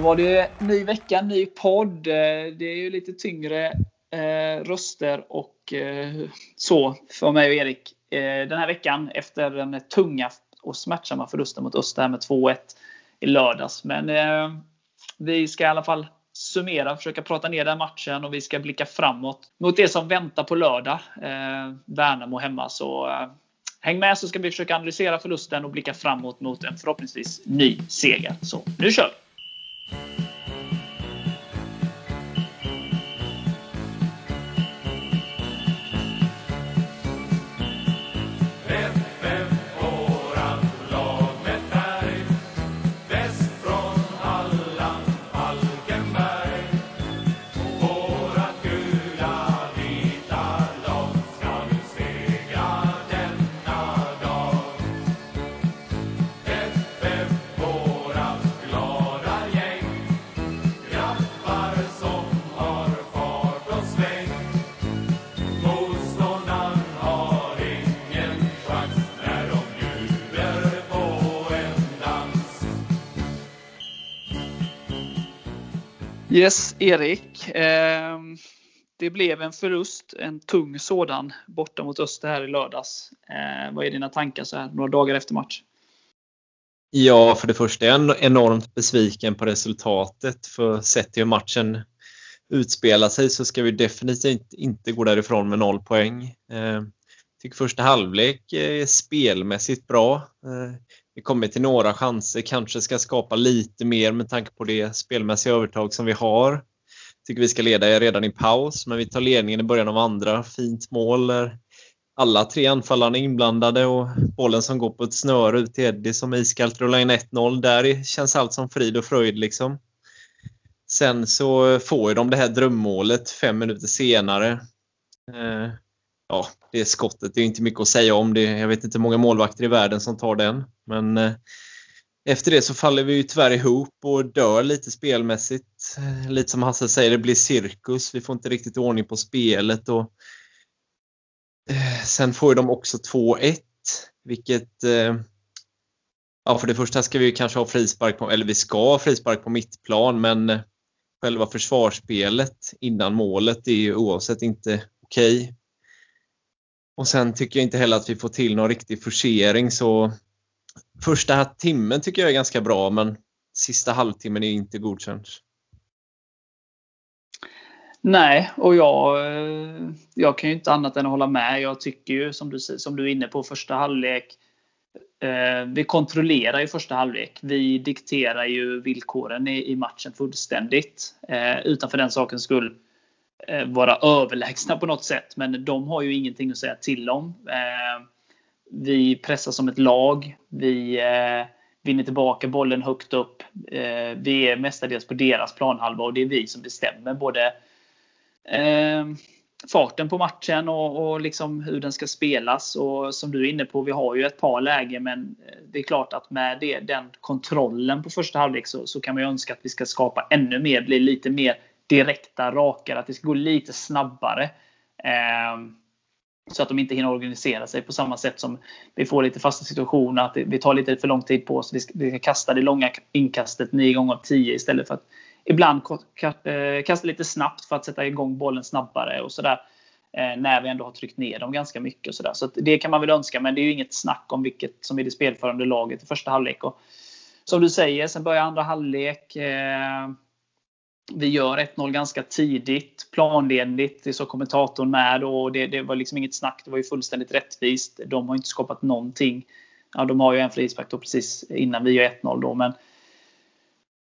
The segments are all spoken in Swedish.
Då var det ny vecka, ny podd. Eh, det är ju lite tyngre eh, röster och eh, så för mig och Erik eh, den här veckan efter den tunga och smärtsamma förlusten mot Öster med 2-1 i lördags. Men eh, vi ska i alla fall summera, försöka prata ner den matchen och vi ska blicka framåt mot det som väntar på lördag. Eh, Värnamo hemma. Så eh, häng med så ska vi försöka analysera förlusten och blicka framåt mot en förhoppningsvis ny seger. Så nu kör vi! you Yes, Erik. Eh, det blev en förlust, en tung sådan, borta mot Öster här i lördags. Eh, vad är dina tankar så här några dagar efter match? Ja, för det första är jag enormt besviken på resultatet. För sett till hur matchen utspelar sig så ska vi definitivt inte gå därifrån med noll poäng. Eh, tycker första halvlek är spelmässigt bra. Ehm, vi kommer till några chanser, kanske ska skapa lite mer med tanke på det spelmässiga övertag som vi har. Tycker vi ska leda redan i paus, men vi tar ledningen i början av andra. Fint mål. Alla tre anfallarna är inblandade och bollen som går på ett snöre ut till Eddie som iskallt rullar in 1-0. Där känns allt som frid och fröjd liksom. Sen så får de det här drömmålet fem minuter senare. Eh, Ja, det skottet, det är inte mycket att säga om. det. Jag vet inte hur många målvakter i världen som tar den. Men eh, efter det så faller vi ju tyvärr ihop och dör lite spelmässigt. Eh, lite som Hasse säger, det blir cirkus. Vi får inte riktigt ordning på spelet. Och, eh, sen får ju de också 2-1, vilket eh, Ja, för det första ska vi kanske ha frispark på, eller vi ska ha frispark på mittplan, men eh, själva försvarsspelet innan målet är ju oavsett inte okej. Och sen tycker jag inte heller att vi får till någon riktig forcering så första timmen tycker jag är ganska bra men sista halvtimmen är inte godkänd. Nej, och jag, jag kan ju inte annat än att hålla med. Jag tycker ju som du, som du är inne på första halvlek. Eh, vi kontrollerar ju första halvlek. Vi dikterar ju villkoren i, i matchen fullständigt. Eh, utanför den sakens skull Eh, Eh, vara överlägsna på något sätt. Men de har ju ingenting att säga till om. Eh, vi pressar som ett lag. Vi eh, vinner tillbaka bollen högt upp. Vi är mestadels på deras planhalva och det är vi som bestämmer både farten på matchen och, och liksom hur den ska spelas. Och som du är inne på, vi har ju ett par lägen men det är klart att med det, den kontrollen på första halvlek så, så kan man ju önska att vi ska skapa ännu mer, bli lite mer direkta, rakare, att det ska gå lite snabbare. Ehm, så att de inte hinner organisera sig på samma sätt som vi får lite fasta situationer. Att vi tar lite för lång tid på oss. Vi ska, vi ska kasta det långa inkastet 9 gånger av 10 istället för att ibland eh, kasta lite snabbt för att sätta igång bollen snabbare och sådär. Eh, när vi ändå har tryckt ner dem ganska mycket. Och så där. så det kan man väl önska, men det är ju inget snack om vilket som är det spelförande laget i första halvlek. Och som du säger, sen börjar andra halvlek. Eh, vi gör 1-0 ganska tidigt, planenligt. Det sa kommentatorn med. Och det, det, var liksom inget snack. Det var ju fullständigt rättvist. De har inte skapat någonting. Ja, de har ju en frispark precis innan vi gör 1-0. Då, men,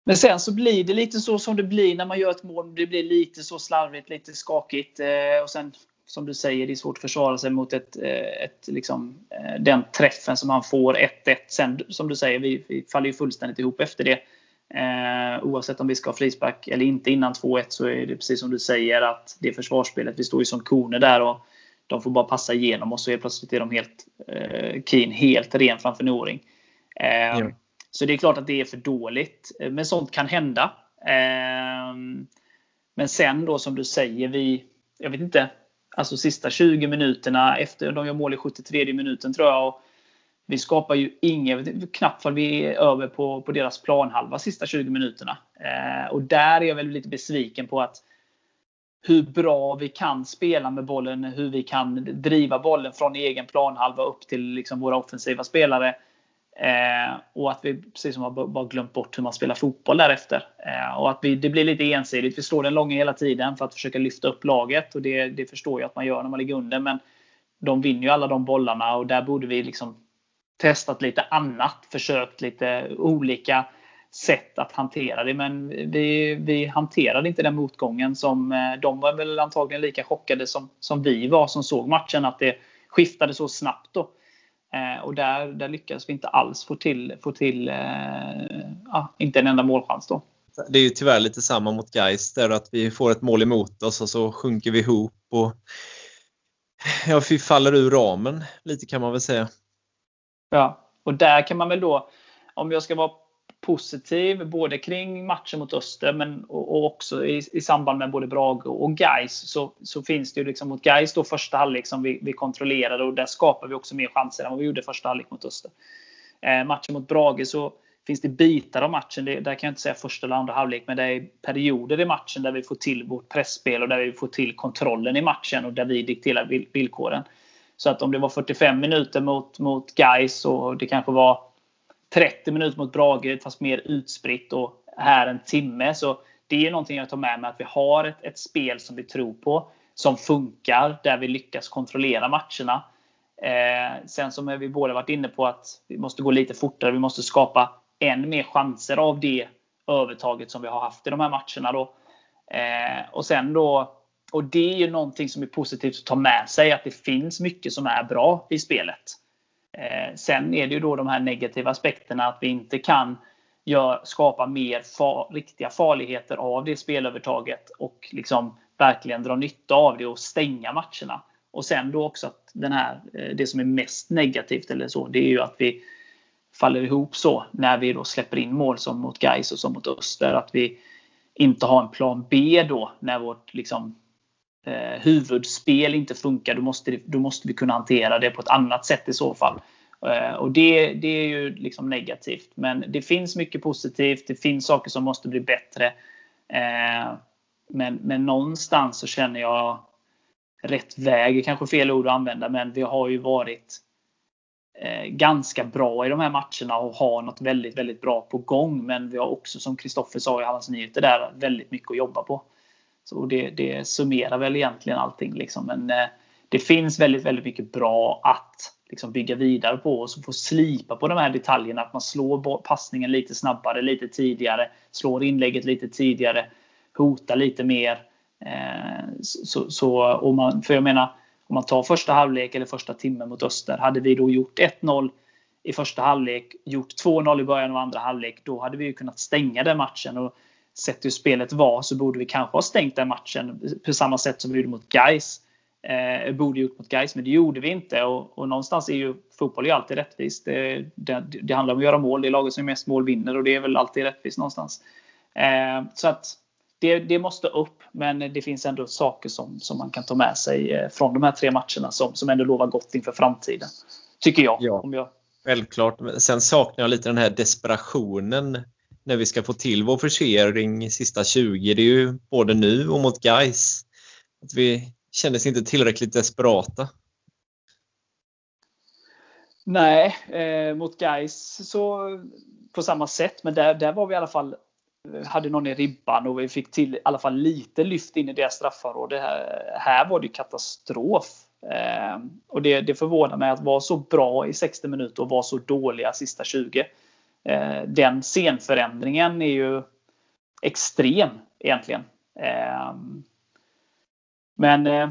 men sen så blir det lite så som det blir när man gör ett mål. Det blir lite så slarvigt, lite skakigt. Eh, och sen som du säger, det är svårt att försvara sig mot ett, eh, ett, liksom, eh, den träffen som han får 1-1. Sen som du säger, vi, vi faller ju fullständigt ihop efter det. Eh, oavsett om vi ska ha frispark eller inte innan 2-1 så är det precis som du säger att det försvarsspelet, vi står ju som koner där och de får bara passa igenom och så är plötsligt är de helt eh, Keen helt ren framför Noring. Eh, ja. Så det är klart att det är för dåligt. Eh, men sånt kan hända. Eh, men sen då som du säger, vi, jag vet inte, alltså sista 20 minuterna efter de gör mål i 73 minuten tror jag. Och vi skapar ju inget, knappt för vi är över på, på deras planhalva sista 20 minuterna. Eh, och där är jag väl lite besviken på att hur bra vi kan spela med bollen, hur vi kan driva bollen från egen planhalva upp till liksom våra offensiva spelare. Eh, och att vi precis som har bara glömt bort hur man spelar fotboll därefter. Eh, och att vi, det blir lite ensidigt. Vi slår den långa hela tiden för att försöka lyfta upp laget. Och det, det förstår jag att man gör när man ligger under. Men de vinner ju alla de bollarna och där borde vi liksom testat lite annat. Försökt lite olika sätt att hantera det. Men vi, vi hanterade inte den motgången som eh, de var väl antagligen lika chockade som, som vi var som såg matchen. Att det skiftade så snabbt. Då. Eh, och där, där lyckades vi inte alls få till, få till eh, ja, inte en enda målchans. Då. Det är ju tyvärr lite samma mot Gais där att vi får ett mål emot oss och så sjunker vi ihop. Och, ja, vi faller ur ramen lite kan man väl säga. Ja, och där kan man väl då, om jag ska vara positiv både kring matchen mot Öster men och, också i, i, samband med både Brage och Geis så, så finns det ju liksom mot Geis då första halvlek som vi, vi kontrollerade och där skapar vi också mer chanser än vad vi gjorde första halvlek mot Öster. Eh, matchen mot Brage så finns det bitar av matchen, det, där kan jag inte säga första eller andra halvlek, men det är perioder i matchen där vi får till vårt pressspel och där vi får till kontrollen i matchen och där vi dikterar villkoren. Så att om det var 45 minuter mot, mot Gais och det kanske var 30 minuter mot Brage fast mer utspritt och här en timme. Så det är någonting jag tar med mig att vi har ett, ett spel som vi tror på. Som funkar, där vi lyckas kontrollera matcherna. Eh, sen som vi båda varit inne på att vi måste gå lite fortare. Vi måste skapa än mer chanser av det övertaget som vi har haft i de här matcherna. Då. Eh, och sen då och det är ju någonting som är positivt att ta med sig, att det finns mycket som är bra i spelet. Eh, sen är det ju då de här negativa aspekterna, att vi inte kan gör, skapa mer far, riktiga farligheter av det spelövertaget och liksom verkligen dra nytta av det och stänga matcherna. Och sen då också att den här, eh, det som är mest negativt eller så, det är ju att vi faller ihop så när vi då släpper in mål som mot Gais och som mot Öster. Att vi inte har en plan B då när vårt liksom, eh, huvudspel inte funkar, då måste, då måste vi kunna hantera det på ett annat sätt i så fall. Eh, och det, det är ju liksom negativt. Men det finns mycket positivt. Det finns saker som måste bli bättre. Eh, men, men någonstans så känner jag rätt väg, är kanske fel ord att använda, men vi har ju varit eh, ganska bra i de här matcherna och har något väldigt, väldigt bra på gång. Men vi har också, som Kristoffer sa i Hallands Nyheter, där väldigt mycket att jobba på. Så det, det summerar väl egentligen allting. Liksom. Men eh, det finns väldigt, väldigt mycket bra att liksom, bygga vidare på och så få slipa på de här detaljerna. Att man slår passningen lite snabbare, lite tidigare, slår inlägget lite tidigare, hotar lite mer. Eh, så, så, och man, för jag menar, om man tar första halvlek eller första timmen mot Öster. Hade vi då gjort 1-0 i första halvlek, gjort 2-0 i början av andra halvlek, då hade vi kunnat stänga den matchen. Och sett hur spelet var så borde vi kanske ha stängt den matchen på samma sätt som vi gjorde mot Gais. Eh, borde gjort mot Gais, men det gjorde vi inte. Och, och någonstans är ju fotboll är alltid rättvist. Det, det, det, handlar om att göra mål. Det är laget som är mest mål vinner och det är väl alltid rättvist någonstans. Eh, så att det, det, måste upp, men det finns ändå saker som, som man kan ta med sig eh, från de här tre matcherna som, som ändå lovar gott inför framtiden. Tycker jag. Ja, om jag... Självklart. Sen saknar jag lite den här desperationen när vi ska få till vår försering sista 20. Det är ju både nu och mot Guys. Att vi kändes inte tillräckligt desperata. Nej, eh, mot Guys så på samma sätt. Men där, där var vi i alla fall eh, hade någon i ribban och vi fick till i alla fall lite lyft in i deras straffområde. Här, här var det katastrof. Eh, och det, det förvånar mig att vara så bra i 60 minuter och vara så dåliga sista 20. Eh, den scenförändringen är ju extrem egentligen. Eh, men eh,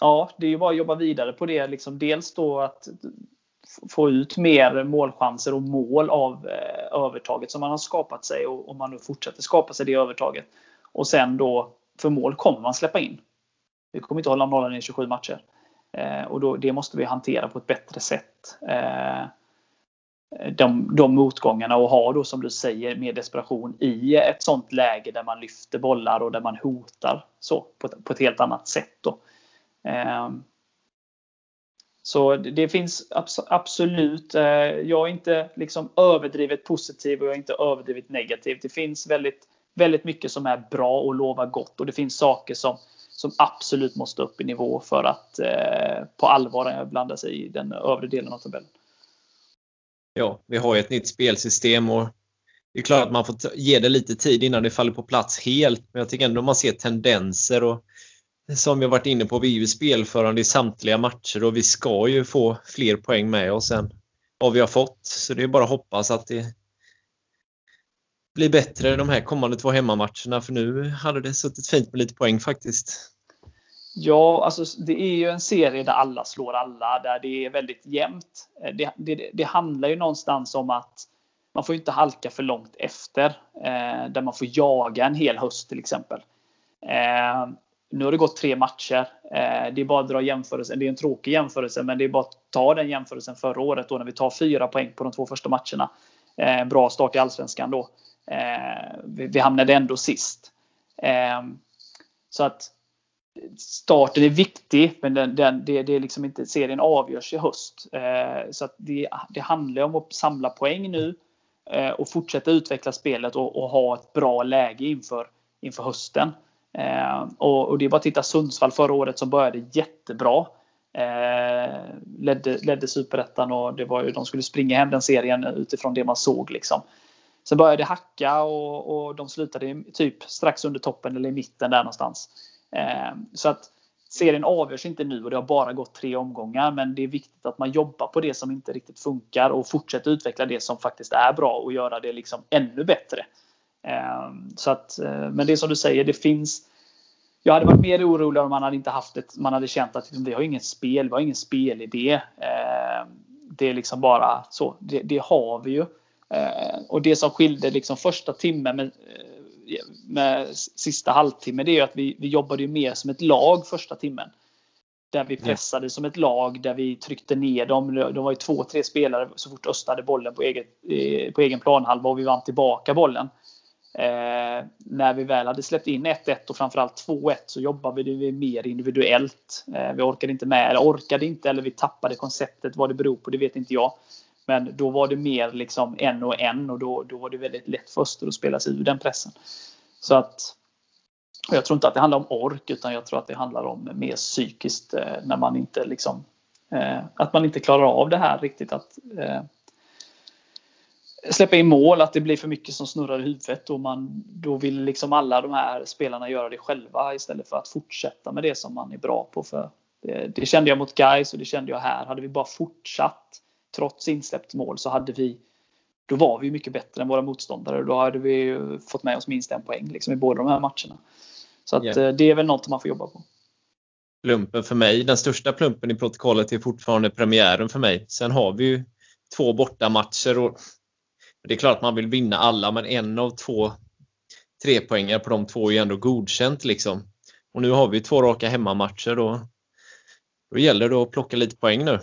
ja, det är ju bara att jobba vidare på det. Liksom dels då att få ut mer målchanser och mål av eh, övertaget som man har skapat sig och om man nu fortsätter skapa sig det övertaget. Och sen då, för mål kommer man släppa in. Vi kommer inte hålla nollan i 27 matcher. Eh, och då, det måste vi hantera på ett bättre sätt eh, Eh, de, de motgångarna och ha då som du säger mer desperation i ett sånt läge där man lyfter bollar och där man hotar så på, på ett helt annat sätt. Då. Eh, Så det finns absolut, eh, jag är inte liksom överdrivet positiv och jag är inte överdrivet negativ. Det finns väldigt, väldigt mycket som är bra och lovar gott och det finns saker som, som absolut måste upp i nivå för att eh, på allvar blanda sig i den övre delen av tabellen. Ja, vi har ju ett nytt spelsystem och det är klart att man får ge det lite tid innan det faller på plats helt. Men jag tycker ändå man ser tendenser och som jag varit inne på, vi är ju spelförande i samtliga matcher och vi ska ju få fler poäng med oss än vad vi har fått. Så det är bara att hoppas att det blir bättre de här kommande två hemmamatcherna för nu hade det suttit fint med lite poäng faktiskt. Ja, alltså det är ju en serie där alla slår alla, där det är väldigt jämnt. Eh, det, det, det handlar ju någonstans om att man får inte halka för långt efter, eh, där man får jaga en hel höst till exempel. Eh, nu har det gått tre matcher. Eh, det är bara att dra jämförelsen. Det är en tråkig jämförelse, men det är bara att ta den jämförelsen förra året då när vi tar fyra poäng på de två första matcherna. Eh, bra start i Allsvenskan då. Eh, vi hamnade ändå sist. Eh, så att starten är viktig, men den, den, det, det är liksom inte, serien avgörs i höst. Eh, så att det, det handlar om att samla poäng nu eh, och fortsätta utveckla spelet och, och ha ett bra läge inför, inför hösten. Eh, och, och, det är bara att titta Sundsvall förra året som började jättebra. Eh, ledde, ledde superettan och det var ju, de skulle springa hem den serien utifrån det man såg. Liksom. Sen började det hacka och, och de slutade typ strax under toppen eller i mitten där någonstans. Eh, så att serien avgörs inte nu och det har bara gått tre omgångar. Men det är viktigt att man jobbar på det som inte riktigt funkar och fortsätter utveckla det som faktiskt är bra och göra det liksom ännu bättre. Eh, så att, eh, men det är som du säger, det finns jag hade varit mer orolig om man hade inte haft ett, man hade känt att liksom, vi har inget spel, vi har ingen spelidé. Eh, det är liksom bara så. Det, det har vi ju. Eh, och det som skilde liksom första timmen med, med sista halvtimme, det är att vi, vi jobbade mer som ett lag första timmen. Där vi pressade som ett lag, där vi tryckte ner dem. De var ju två, tre spelare så fort Öst hade bollen på, eget, eh, på egen planhalva och vi vann tillbaka bollen. Eh, när vi väl hade släppt in 1-1 och framförallt 2-1 så jobbade vi mer individuellt. Eh, vi orkade inte med, eller orkade inte, eller vi tappade konceptet. Vad det beror på, det vet inte jag. Men då var det mer liksom en och en och då, då var det väldigt lätt för Öster att spela sig ur den pressen. Så att jag tror inte att det handlar om ork utan jag tror att det handlar om mer psykiskt eh, när man inte liksom eh, att man inte klarar av det här riktigt att eh, släppa in mål, att det blir för mycket som snurrar i huvudet och man, då vill liksom alla de här spelarna göra det själva istället för att fortsätta med det som man är bra på. För det, det kände jag mot Guys och det kände jag här. Hade vi bara fortsatt trots insläppt mål så hade vi då var vi mycket bättre än våra motståndare. Då hade vi fått med oss minst en poäng liksom, i båda de här matcherna. Så att, yeah. det är väl något man får jobba på. Plumpen för mig, den största plumpen i protokollet är fortfarande premiären för mig. Sen har vi ju två bortamatcher och det är klart att man vill vinna alla, men en av två trepoängar på de två är ju ändå godkänt. Liksom. Och nu har vi två raka hemmamatcher. Då, då gäller det att plocka lite poäng nu.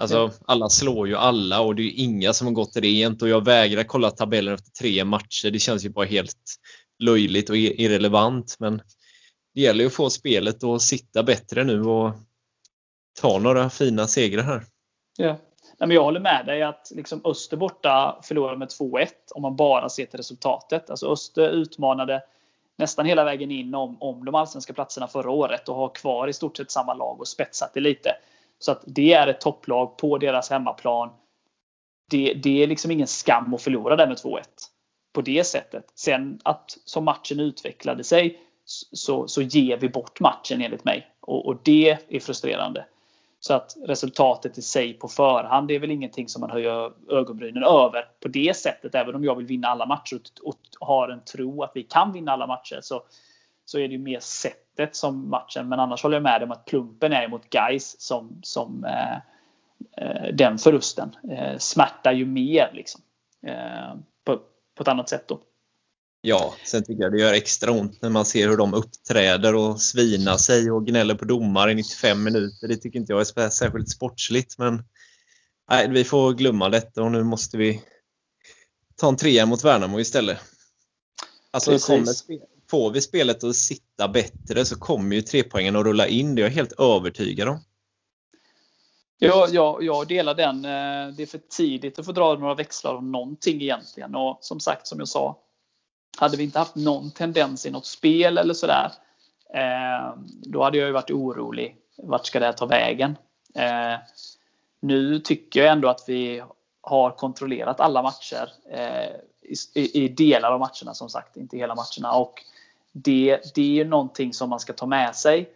Alltså, alla slår ju alla och det är inga som har gått rent och jag vägrar kolla tabellen efter tre matcher. Det känns ju bara helt löjligt och irrelevant. Men det gäller ju att få spelet att sitta bättre nu och ta några fina segrar här. Ja. Nej, men jag håller med dig att liksom Öster borta förlorade med 2-1 om man bara ser till resultatet. Alltså Öster utmanade nästan hela vägen in om, om de allsvenska platserna förra året och har kvar i stort sett samma lag och spetsat det lite. Så att det är ett topplag på deras hemmaplan. Det, det är liksom ingen skam att förlora där med 2-1. På det sättet. Sen att som matchen utvecklade sig så, så ger vi bort matchen enligt mig. Och, och det är frustrerande. Så att resultatet i sig på förhand det är väl ingenting som man höjer ögonbrynen över på det sättet. Även om jag vill vinna alla matcher och, har en tro att vi kan vinna alla matcher så, så är det ju mer sättet som matchen. Men annars håller jag med om att plumpen är mot Guys som, som eh, eh, den förlusten eh, smärtar ju mer liksom. Eh, på, på ett annat sätt då. Ja, sen tycker jag det gör extra ont när man ser hur de uppträder och svinar sig och gnäller på domare i 95 minuter. Det tycker inte jag är särskilt sportsligt. Men nej, vi får glömma detta och nu måste vi ta en trea mot Värnamo istället. Alltså, kommer, får vi spelet att sitta bättre så kommer ju trepoängen att rulla in. Det är jag helt övertygad om. Ja, ja, jag delar den. Eh, det är för tidigt att få dra några växlar om någonting egentligen. Och som sagt, som jag sa, hade vi inte haft någon tendens i något spel eller sådär, eh, då hade jag ju varit orolig. Vart ska det här ta vägen? Eh, nu tycker jag ändå att vi har kontrollerat alla matcher i, delar av matcherna som sagt, inte hela matcherna. Och det, det är någonting som man ska ta med sig.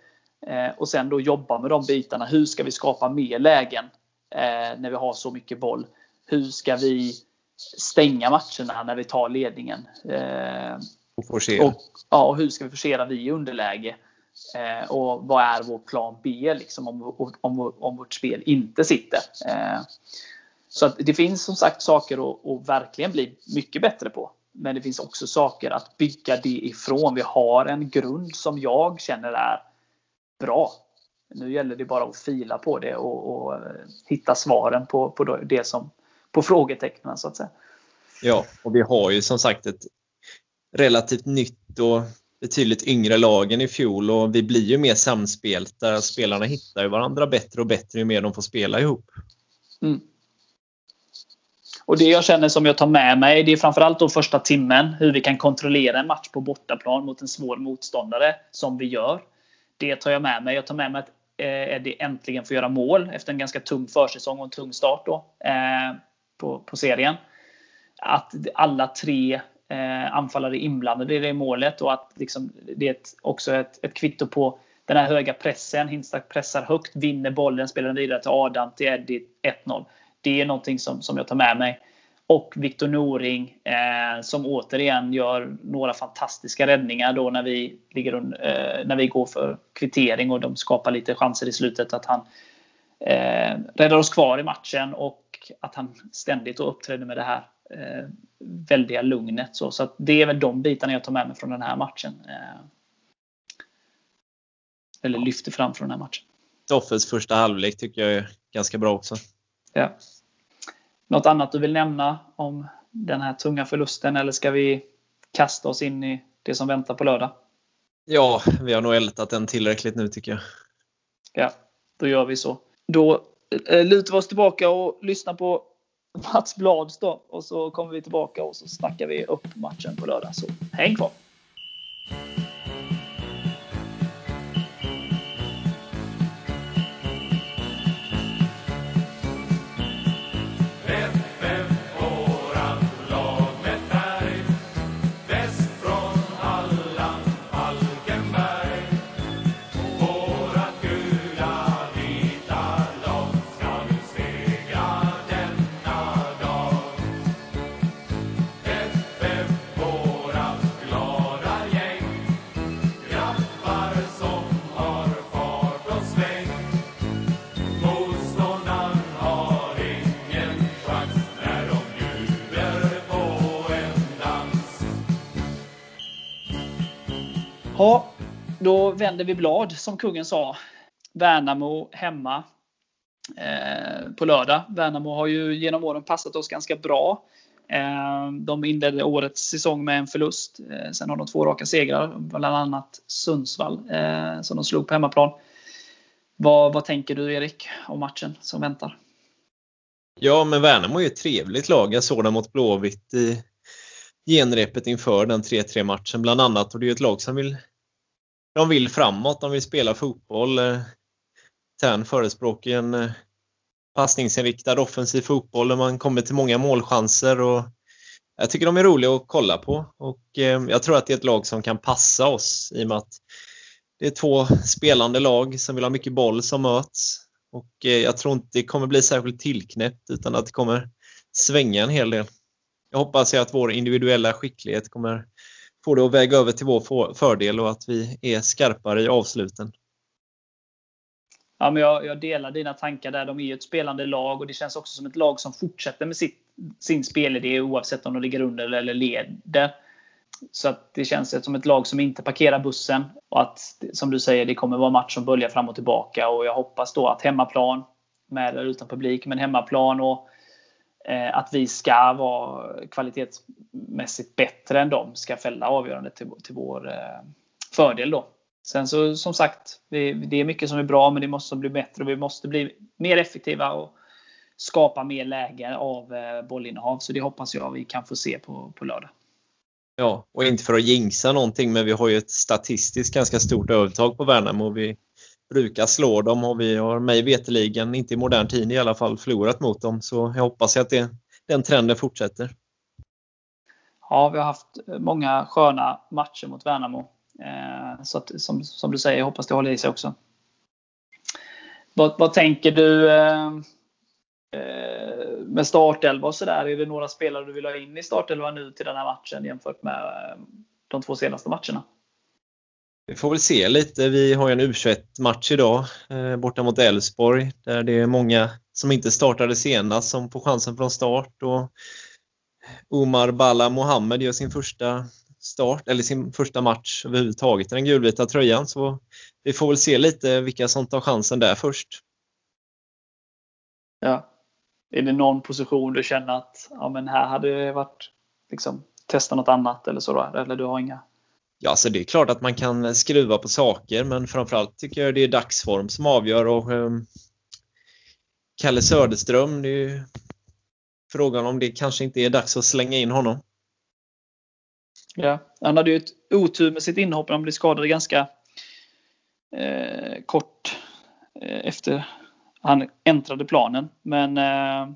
Eh, och sen då jobba med de bitarna. Hur ska vi skapa mer lägen eh, när vi har så mycket boll? Hur ska vi stänga matcherna när vi tar ledningen? Eh, och forcera. Och, ja, och hur ska vi forcera vi underläge? Och vad är vår plan B liksom, om, om, om vårt spel inte sitter? Så att det finns som sagt saker att, att verkligen bli mycket bättre på. Men det finns också saker att bygga det ifrån. Vi har en grund som jag känner är bra. Nu gäller det bara att fila på det och, och hitta svaren på, på det som på frågetecknen så att säga. Ja, och vi har ju som sagt ett relativt nytt och betydligt yngre lag än i fjol och vi blir ju mer samspelta. Spelarna hittar ju varandra bättre och bättre ju mer de får spela ihop. Mm. Och Det jag känner som jag tar med mig det är framförallt då första timmen. Hur vi kan kontrollera en match på bortaplan mot en svår motståndare som vi gör. Det tar jag med mig. Jag tar med mig att eh, Eddie äntligen får göra mål efter en ganska tung försäsong och en tung start då, eh, på, på serien. Att alla tre eh, anfallare är inblandade i det målet och att liksom, det är ett, också ett, ett kvitto på den här höga pressen. Hinstak pressar högt, vinner bollen, spelar den vidare till Adam, till Eddie 1-0. Det är någonting som, som jag tar med mig. Och Viktor Noring eh, som återigen gör några fantastiska räddningar då när vi, ligger, eh, när vi går för kvittering och de skapar lite chanser i slutet. Att han eh, räddar oss kvar i matchen och att han ständigt uppträder med det här eh, väldiga lugnet. Så, så det är väl de bitarna jag tar med mig från den här matchen. Eh, eller lyfter fram från den här matchen. Toffes första halvlek tycker jag är ganska bra också. Ja. Något annat du vill nämna om den här tunga förlusten eller ska vi kasta oss in i det som väntar på lördag? Ja, vi har nog ältat den tillräckligt nu tycker jag. Ja, då gör vi så. Då eh, lutar vi oss tillbaka och lyssnar på Mats Blads då. Och så kommer vi tillbaka och så snackar vi upp matchen på lördag. Så häng kvar! Då vänder vi blad som kungen sa. Värnamo hemma eh, på lördag. Värnamo har ju genom åren passat oss ganska bra. Eh, de inledde årets säsong med en förlust. Eh, sen har de två raka segrar, bland annat Sundsvall eh, som de slog på hemmaplan. Vad, vad tänker du Erik om matchen som väntar? Ja, men Värnamo är ett trevligt lag. Jag såg dem mot Blåvitt i genrepet inför den 3-3 matchen bland annat. Och det är ett lag som vill de vill framåt, de vill spela fotboll. Eh, Tern förespråkar en eh, passningsinriktad offensiv fotboll där man kommer till många målchanser. Och jag tycker de är roliga att kolla på och eh, jag tror att det är ett lag som kan passa oss i och med att det är två spelande lag som vill ha mycket boll som möts. Och jag tror inte det kommer bli särskilt tillknäppt utan att det kommer svänga en hel del. Jag hoppas att vår individuella skicklighet kommer få det att väga över till vår fördel och att vi är skarpare i avsluten. Ja, men jag, jag, delar dina tankar där. De är ju ett spelande lag och det känns också som ett lag som fortsätter med sitt, sin spelidé oavsett om de ligger under eller leder. Så att det känns som ett lag som inte parkerar bussen. Och att, som du säger, det kommer vara match som böljar fram och tillbaka. Och jag hoppas då att hemmaplan, med eller utan publik, men hemmaplan och Eh, att vi ska vara kvalitetsmässigt bättre än dem ska fälla avgörandet till, till vår eh, fördel. Då. Sen så som sagt, det är mycket som är bra men det måste bli bättre och vi måste bli mer effektiva och skapa mer lägen av eh, bollinnehav. Så det hoppas jag vi kan få se på, på lördag. Ja, och inte för att jinxa någonting men vi har ju ett statistiskt ganska stort övertag på Värnamo. Vi brukar slå dem och vi har mig veteligen, inte i modern tid i alla fall, förlorat mot dem. Så jag hoppas att det, den trenden fortsätter. Ja, vi har haft många sköna matcher mot Värnamo. Eh, så att, som, som du säger, jag hoppas det håller i sig också. Vad, vad tänker du eh, eh med startelva och sådär? Är det några spelare du vill ha in i startelva nu till den här matchen jämfört med eh, de två senaste matcherna? Vi får väl se lite. Vi har ju en U21-match idag eh, borta mot Elfsborg där det är många som inte startade senast som får chansen från start. Och Omar Balla Mohammed gör sin första start, eller sin första match överhuvudtaget i den gulvita tröjan. Så vi får väl se lite vilka som tar chansen där först. Ja. Är det någon position du känner att ja, men här hade det varit liksom, testa något annat eller så? Då? Eller du har inga? Ja, så det är klart att man kan skruva på saker men framförallt tycker jag det är dagsform som avgör. Och, um, Kalle Söderström, det är ju frågan om det kanske inte är dags att slänga in honom. Ja, han hade ju ett otur med sitt inhopp. Han blev skadad ganska eh, kort eh, efter han äntrade planen. Men eh,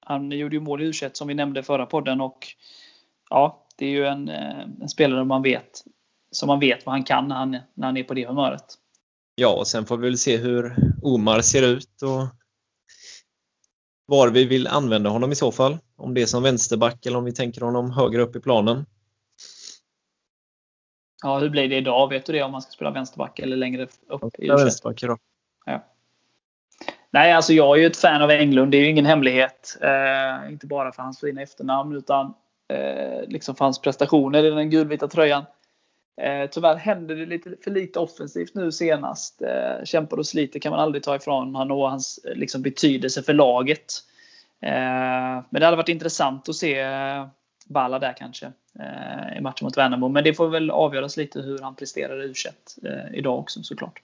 han gjorde ju mål i u som vi nämnde i förra podden. Och ja, det är ju en, eh, en spelare man vet, som man vet vad han kan när han, när han är på det humöret. Ja, och sen får vi väl se hur Omar ser ut och var vi vill använda honom i så fall. Om det är som vänsterback eller om vi tänker honom högre upp i planen. Ja, hur blir det idag? Vet du det om man ska spela vänsterback eller längre upp? I vänsterback idag. Ja. Nej, alltså jag är ju ett fan av Englund. Det är ju ingen hemlighet. Eh, inte bara för hans fina efternamn utan Eh, liksom för hans prestationer i den gulvita tröjan. Eh, tyvärr händer det lite för lite offensivt nu senast. Eh, kämpar och sliter kan man aldrig ta ifrån honom och hans eh, liksom, betydelse för laget. Eh, men det hade varit intressant att se eh, Balla där kanske eh, i matchen mot Värnamo. Men det får väl avgöras lite hur han presterar i u eh, idag också såklart.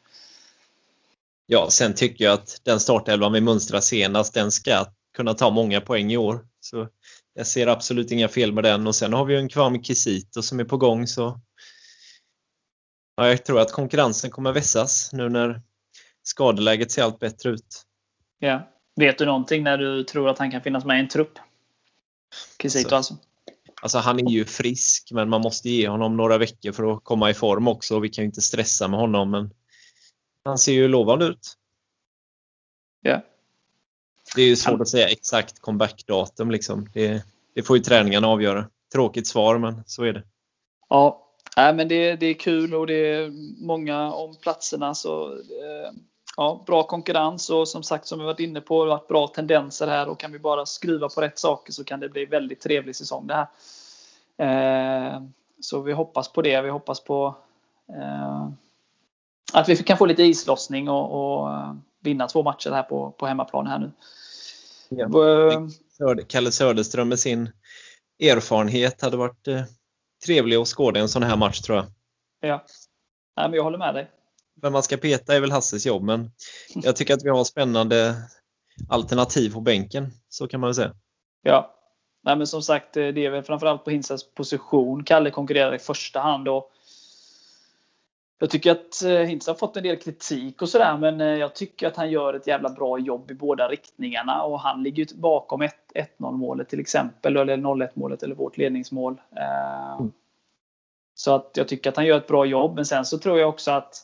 Ja, sen tycker jag att den startelvan vi mönstrade senast, den ska kunna ta många poäng i år. Så jag ser absolut inga fel med den och sen har vi ju en Kwame Kisito som är på gång så ja, jag tror att konkurrensen kommer vässas nu när skadeläget ser allt bättre ut. Ja. Vet du någonting när du tror att han kan finnas med i en trupp? Kisito så. alltså? Alltså han är ju frisk men man måste ge honom några veckor för att komma i form också. Vi kan ju inte stressa med honom men han ser ju lovande ut. Ja. Det är svårt att säga exakt comeback-datum liksom. Det, det, får ju träningarna avgöra. Tråkigt svar men så är det. Ja, Nej, men det, det är kul och det är många om platserna. Så, eh, ja, bra konkurrens och som sagt som vi varit inne på, det har varit bra tendenser här och kan vi bara skruva på rätt saker så kan det bli väldigt trevlig säsong det här. Eh, så vi hoppas på det. Vi hoppas på eh, att vi kan få lite islossning och, och vinna två matcher här på, på hemmaplan här nu. Ja. Kalle Söderström med sin erfarenhet hade varit trevlig att skåda en sån här match tror jag. Ja, Nej, men jag håller med dig. Vem man ska peta är väl Hasses jobb, men jag tycker att vi har spännande alternativ på bänken. Så kan man väl säga. Ja, Nej, men som sagt, det är väl framförallt på Hinsas position Kalle konkurrerar i första hand. Och jag tycker att eh, Hintz har fått en del kritik och sådär, men eh, jag tycker att han gör ett jävla bra jobb i båda riktningarna. Och han ligger ju bakom 1-0 målet till exempel, eller 0-1 målet, eller vårt ledningsmål. Eh, mm. Så att jag tycker att han gör ett bra jobb. Men sen så tror jag också att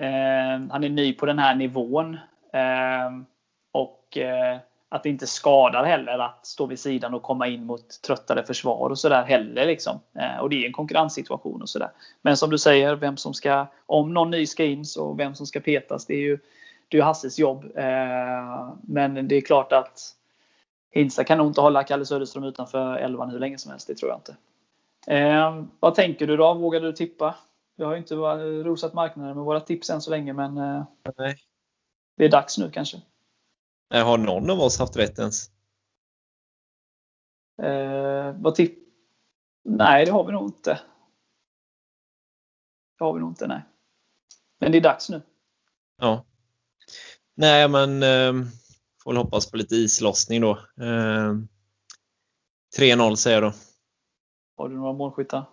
eh, han är ny på den här nivån. Eh, och eh, att det inte skadar heller att stå vid sidan och komma in mot tröttare försvar och sådär heller. Liksom. Eh, och det är en konkurrenssituation och sådär. Men som du säger, vem som ska, om någon ny ska in så vem som ska petas, det är ju, det är Hasses jobb. Eh, men det är klart att Hinsa kan nog inte hålla Kalle Söderström utanför elvan hur länge som helst, det tror jag inte. Eh, vad tänker du då? Vågar du tippa? Vi har ju inte rosat marknaden med våra tips än så länge, men det är dags nu kanske. Har någon av oss haft rätt ens? Eh, vad tipp? Nej, det har vi nog inte. Det har vi nog inte, nej. Men det är dags nu. Ja. Nej, men eh, får väl hoppas på lite islossning då. Eh, 3-0 säger jag då. Har du några målskyttar?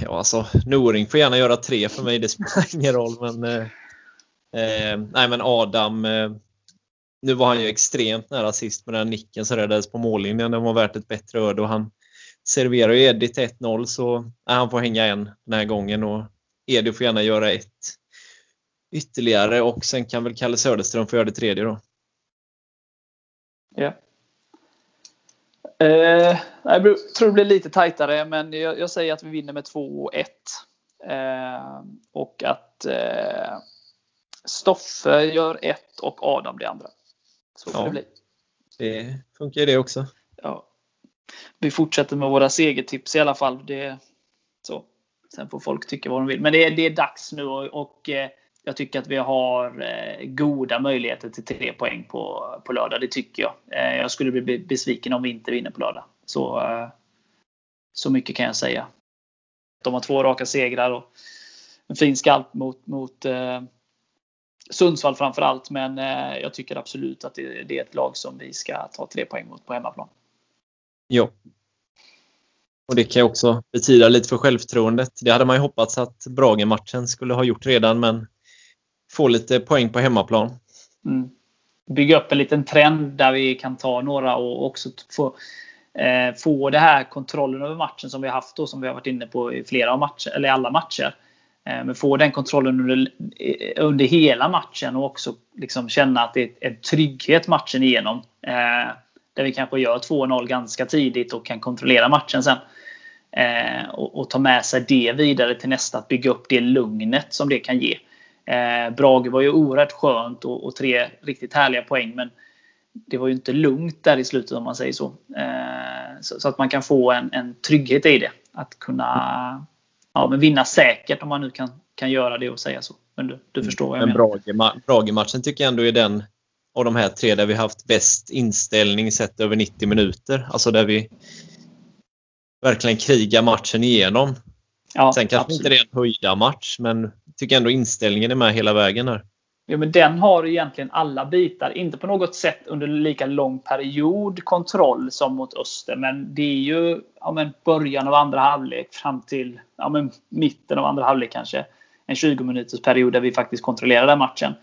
Ja, alltså Noring får gärna göra tre för mig. Det spelar ingen roll. Men, eh, eh, nej, men Adam. Eh, nu var han ju extremt nära sist med den nicken som räddades på mållinjen. Den var värt ett bättre öde och han serverar ju Eddie till 1-0 så nej, han får hänga en den här gången och Eddie får gärna göra ett ytterligare och sen kan väl Kalle Söderström få göra det tredje då. Ja. Eh, jag tror det blir lite tajtare, men jag, jag säger att vi vinner med 2-1. Eh, och att eh, Stoffe gör ett och Adam det andra. Så får Ja. det bli. Det funkar ju det också. Ja. Vi fortsätter med våra segertips i alla fall. Det, så. Sen får folk tycka vad de vill. Men det är, det är dags nu och, och eh, jag tycker att vi har eh, goda möjligheter till tre poäng på, på lördag. Det tycker jag. Eh, jag skulle bli besviken om vi inte vinner på lördag. Så, så mycket kan jag säga. De har två raka segrar och en fin skalp mot, mot Sundsvall framför allt. Men eh, jag tycker absolut att det, det är ett lag som vi ska ta tre poäng mot på hemmaplan. Ja. Och det kan ju också betyda lite för självförtroendet. Det hade man ju hoppats att Brage-matchen skulle ha gjort redan, men få lite poäng på hemmaplan. Mm. Bygga upp en liten trend där vi kan ta några och också få, eh, få det här kontrollen över matchen som vi har haft då, som vi har varit inne på i flera matcher, eller alla matcher. Eh, men få den kontrollen under, eh, under hela matchen och också liksom känna att det är en trygghet matchen igenom. Eh, där vi kanske gör 2-0 ganska tidigt och kan kontrollera matchen sen. Eh, och, och ta med sig det vidare till nästa, att bygga upp det lugnet som det kan ge. Eh, Brage var ju oerhört skönt och, och, tre riktigt härliga poäng. Men det var ju inte lugnt där i slutet om man säger så. Eh, så, så, att man kan få en, en trygghet i det. Att kunna ja, men vinna säkert om man nu kan, kan göra det och säga så. Men du, du förstår vad jag Men menar. Brage- Brage-matchen tycker jag ändå är den av de här tre där vi haft bäst inställning sett över 90 minuter. Alltså där vi verkligen krigar matchen igenom. Ja, Sen kanske absolut. inte det är en höjda match, men tycker ändå inställningen är med hela vägen där. Jo, men den har egentligen alla bitar. Inte på något sätt under lika lång period kontroll som mot Öster. Men det är ju ja, men början av andra halvlek fram till ja, men mitten av andra halvlek kanske. En 20 minuters period där vi faktiskt kontrollerar den matchen.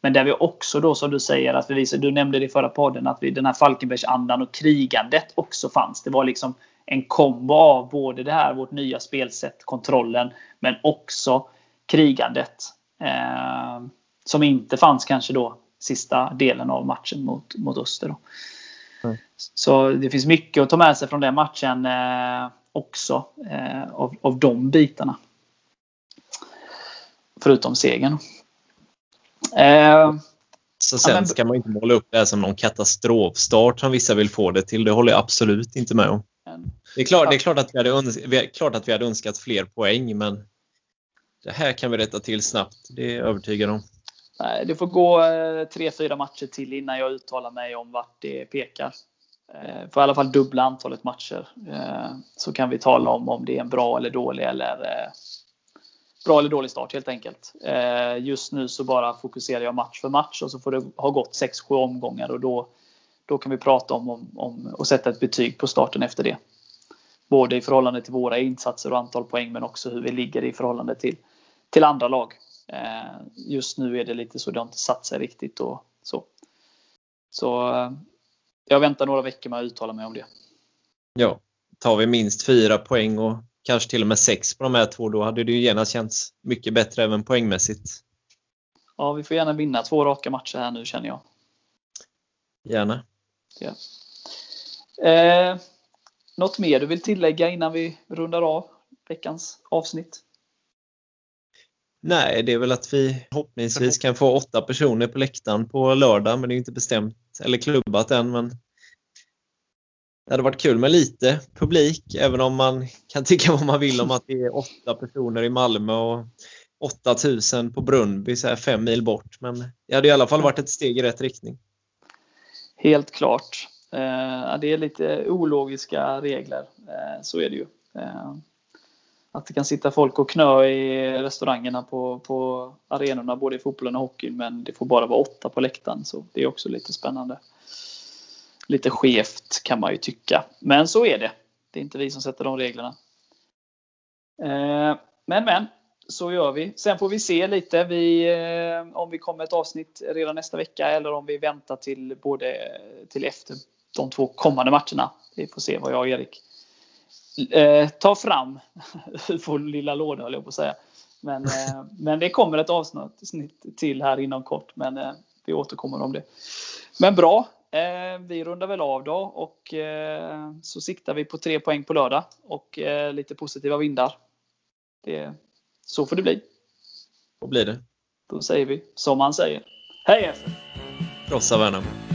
Men där vi också då som du säger, att vi visar, du nämnde det i förra podden, att vi, den här Falkenbergsandan och krigandet också fanns. Det var liksom en kombo av både det här, vårt nya spelsätt, kontrollen, men också krigandet. Eh, som inte fanns kanske då sista delen av matchen mot, mot Öster. Då. Mm. Så det finns mycket att ta med sig från den matchen eh, också. Eh, av, av de bitarna. Förutom segern. Eh, Så sen men- ska man inte måla upp det här som någon katastrofstart som vissa vill få det till. Det håller jag absolut inte med om. Det är klart, det är klart, att, vi hade öns- vi, klart att vi hade önskat fler poäng, men det här kan vi rätta till snabbt. Det är jag övertygad om. Nej, det får gå eh, tre, fyra matcher till innan jag uttalar mig om vart det pekar. Eh, får i alla fall dubbla antalet matcher. Eh, så kan vi tala om om det är en bra eller dålig eller bra eller dålig start helt enkelt. Just nu så bara fokuserar jag match för match och så får det ha gått 6-7 omgångar och då, då kan vi prata om, om, om och sätta ett betyg på starten efter det. Både i förhållande till våra insatser och antal poäng men också hur vi ligger i förhållande till, till andra lag. Eh, Just nu är det lite så det har inte satt sig riktigt och så. Så eh, jag väntar några veckor med att uttala mig om det. Ja, tar vi minst fyra poäng och kanske till och med sex på de här två, då hade det ju genast känts mycket bättre även poängmässigt. Ja, vi får gärna vinna två raka matcher här nu känner jag. Gärna. Ja. Eh, något mer du vill tillägga innan vi rundar av veckans avsnitt? Nej, det är väl att vi förhoppningsvis kan få åtta personer på läktaren på lördag, men det är inte bestämt eller klubbat än. Men det hade varit kul med lite publik, även om man kan tycka vad man vill om att det är åtta personer i Malmö och 8000 på Brunnby, så här fem mil bort. Men det hade i alla fall varit ett steg i rätt riktning. Helt klart. Eh, det är lite ologiska regler. Eh, så är det ju. Eh, att det kan sitta folk och knö i restaurangerna på, på arenorna både i fotbollen och hockeyn men det får bara vara åtta på läktaren så det är också lite spännande. Lite skevt kan man ju tycka. Men så är det. Det är inte vi som sätter de reglerna. Eh, men men, så gör vi. Sen får vi se lite vi, eh, om vi kommer ett avsnitt redan nästa vecka eller om vi väntar till både till efter de två kommande matcherna. Vi får se vad jag och Erik eh, tar fram vår lilla låda höll jag på att säga. Men, eh, men det kommer ett avsnitt till här inom kort. Men eh, vi återkommer om det. Men bra. Eh, vi rundar väl av då och eh, så siktar vi på tre poäng på lördag och eh, lite positiva vindar. Det, så får det bli. Så blir det. Då säger vi som man säger. Hej FF! Krossa Värnamo!